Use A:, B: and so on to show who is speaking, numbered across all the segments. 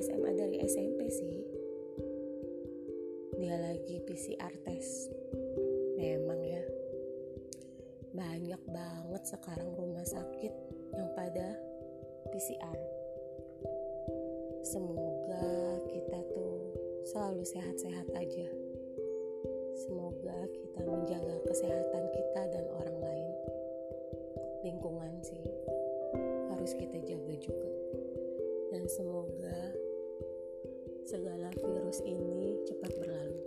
A: SMA dari SMP sih. Dia lagi PCR tes memang ya. Banyak banget sekarang rumah sakit yang pada PCR semoga kita tuh selalu sehat-sehat aja. Semoga kita menjaga kesehatan kita dan orang lain. Lingkungan sih harus kita jaga juga. Dan semoga segala virus ini cepat berlalu.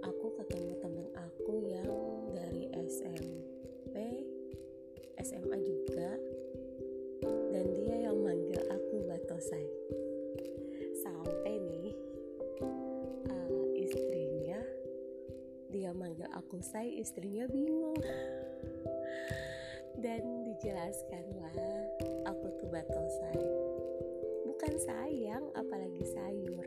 A: Aku ketemu teman aku yang dari SMP, SMA juga, dan dia yang manggil aku Batosai. Sampai nih uh, istrinya dia manggil aku Sai, istrinya bingung. Dan dijelaskanlah aku tuh Batosai sayang apalagi sayur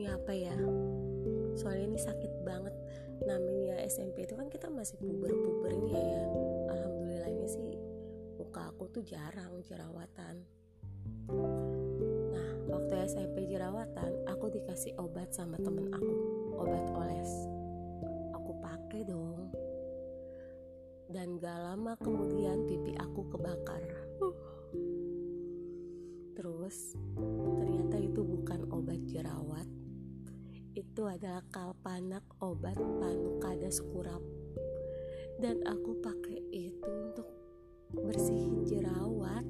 A: jerawat obatnya apa ya? Soalnya ini sakit banget. Namanya SMP itu kan kita masih puber-pubernya ya. Alhamdulillahnya sih muka aku tuh jarang jerawatan. Nah waktu SMP jerawatan aku dikasih obat sama temen aku. Obat oles. Aku pakai dong. Dan gak lama kemudian pipi aku kebakar. Terus itu adalah kalpanak obat panukada kurap. Dan aku pakai itu untuk bersihin jerawat.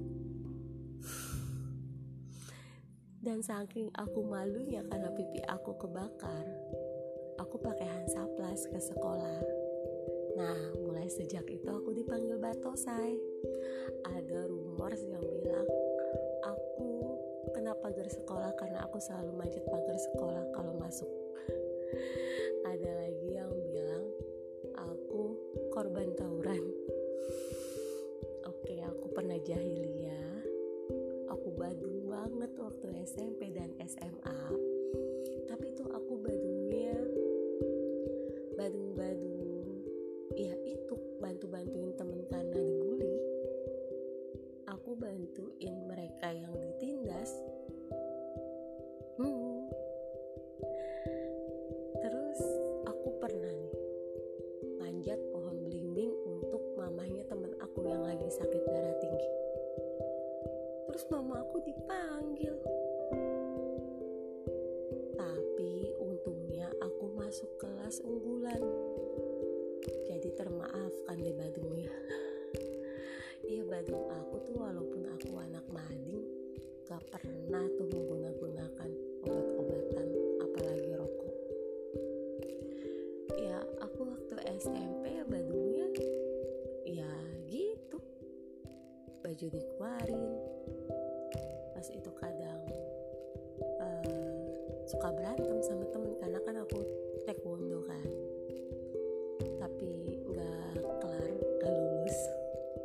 A: Dan saking aku malunya karena pipi aku kebakar, aku pakai Hansaplas ke sekolah Nah, mulai sejak itu aku dipanggil Batosai. Ada rumor yang bilang aku kena pagar sekolah karena aku selalu manjat pagar sekolah kalau masuk. Ada lagi yang bilang aku korban tawuran. Oke, aku pernah jahiliyah. Aku badung banget waktu SMP dan SMA. Mama aku dipanggil baju dikeluarin. Pas itu kadang uh, suka berantem sama temen karena kan aku taekwondo kan. Tapi nggak kelar gak lulus.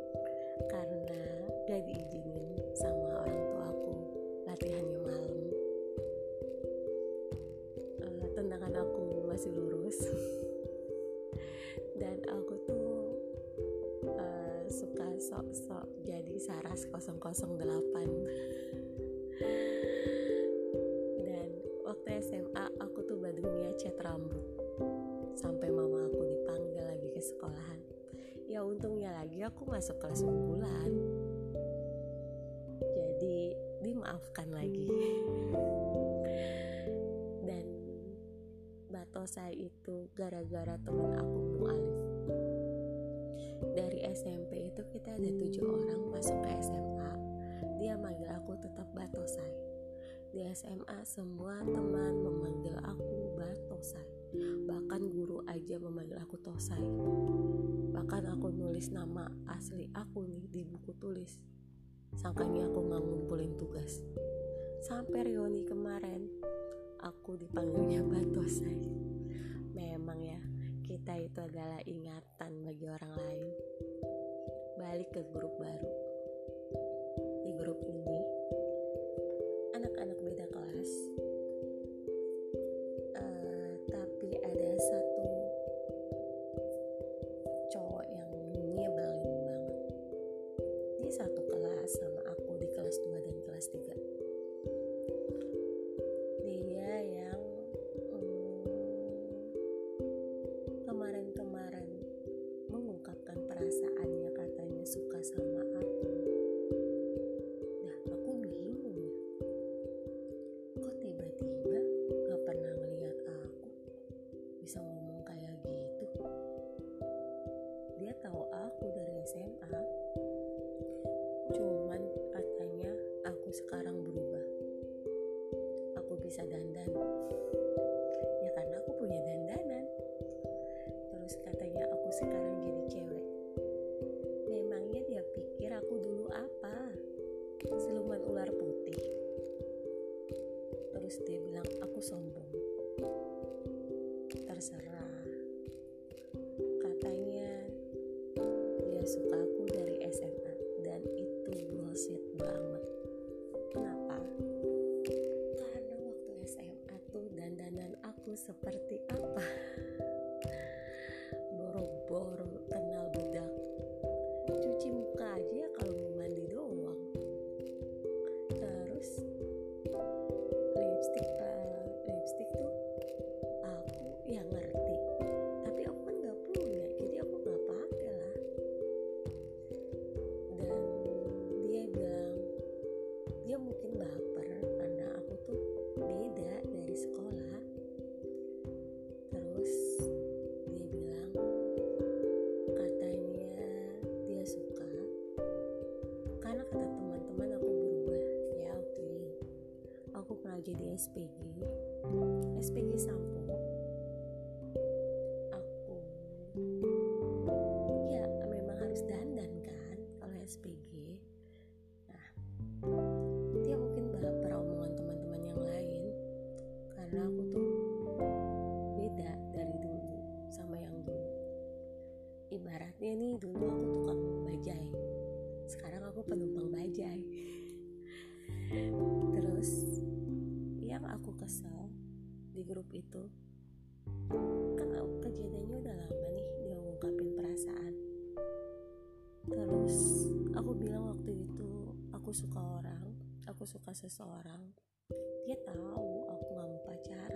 A: Karena gak diizinin sama orang tua aku latihannya malam. Uh, tendangan aku masih lurus. Dan aku tuh uh, suka sok-sok 008 dan waktu SMA aku tuh badungnya cat rambut. Sampai mama aku dipanggil lagi ke sekolahan. Ya untungnya lagi aku masuk kelas unggulan jadi dimaafkan lagi. Dan batosa itu gara-gara teman aku Alif dari SMP itu kita ada tujuh orang masuk ke SMA dia manggil aku tetap Batosai. Di SMA semua teman memanggil aku Batosai. Bahkan guru aja memanggil aku Tosai. Bahkan aku nulis nama asli aku nih di buku tulis. Sangkanya aku nggak ngumpulin tugas. Sampai reuni kemarin aku dipanggilnya Batosai. Memang ya kita itu adalah ingatan bagi orang lain. Balik ke grup baru. Di grup ini, bisa ngomong kayak gitu. Dia tahu aku dari SMA cuman katanya aku sekarang berubah. Aku bisa dandan. suka seseorang aku suka seseorang dia tahu aku nggak mau pacaran.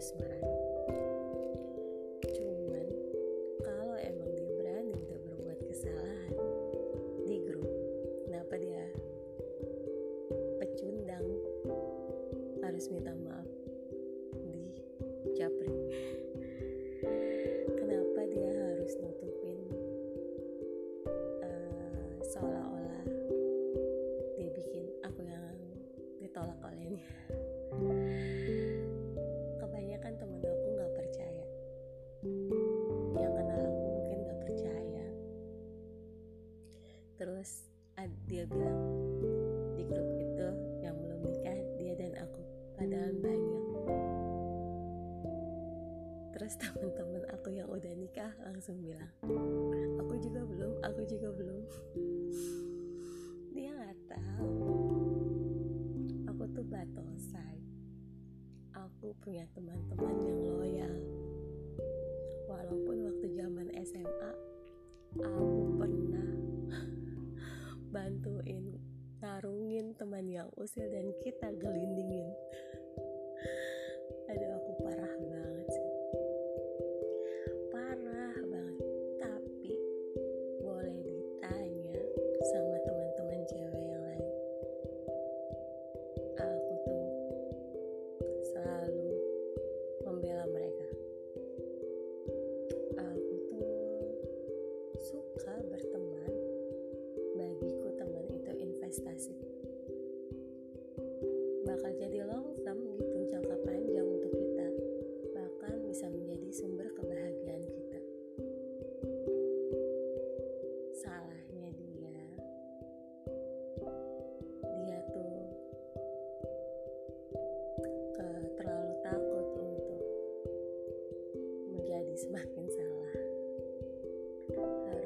A: asmara cuman kalau emang dia berani udah berbuat kesalahan di grup kenapa dia pecundang? Harus minta maaf di Capri? kenapa dia harus nutupin uh, seolah-olah dia bikin aku yang ditolak olehnya? selesai. Aku punya teman-teman yang loyal. Walaupun waktu zaman SMA, aku pernah bantuin tarungin teman yang usil dan kita gelindingin. Ada aku semakin salah. Uh,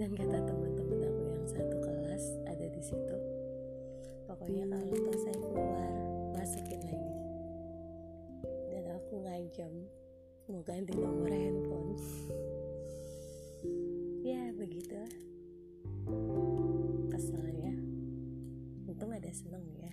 A: dan kata teman-teman aku yang satu kelas ada di situ. Pokoknya kalau pas saya keluar masukin lagi. Dan aku ngajem mau ganti nomor handphone. Ya begitulah kesalnya untung ada seneng ya.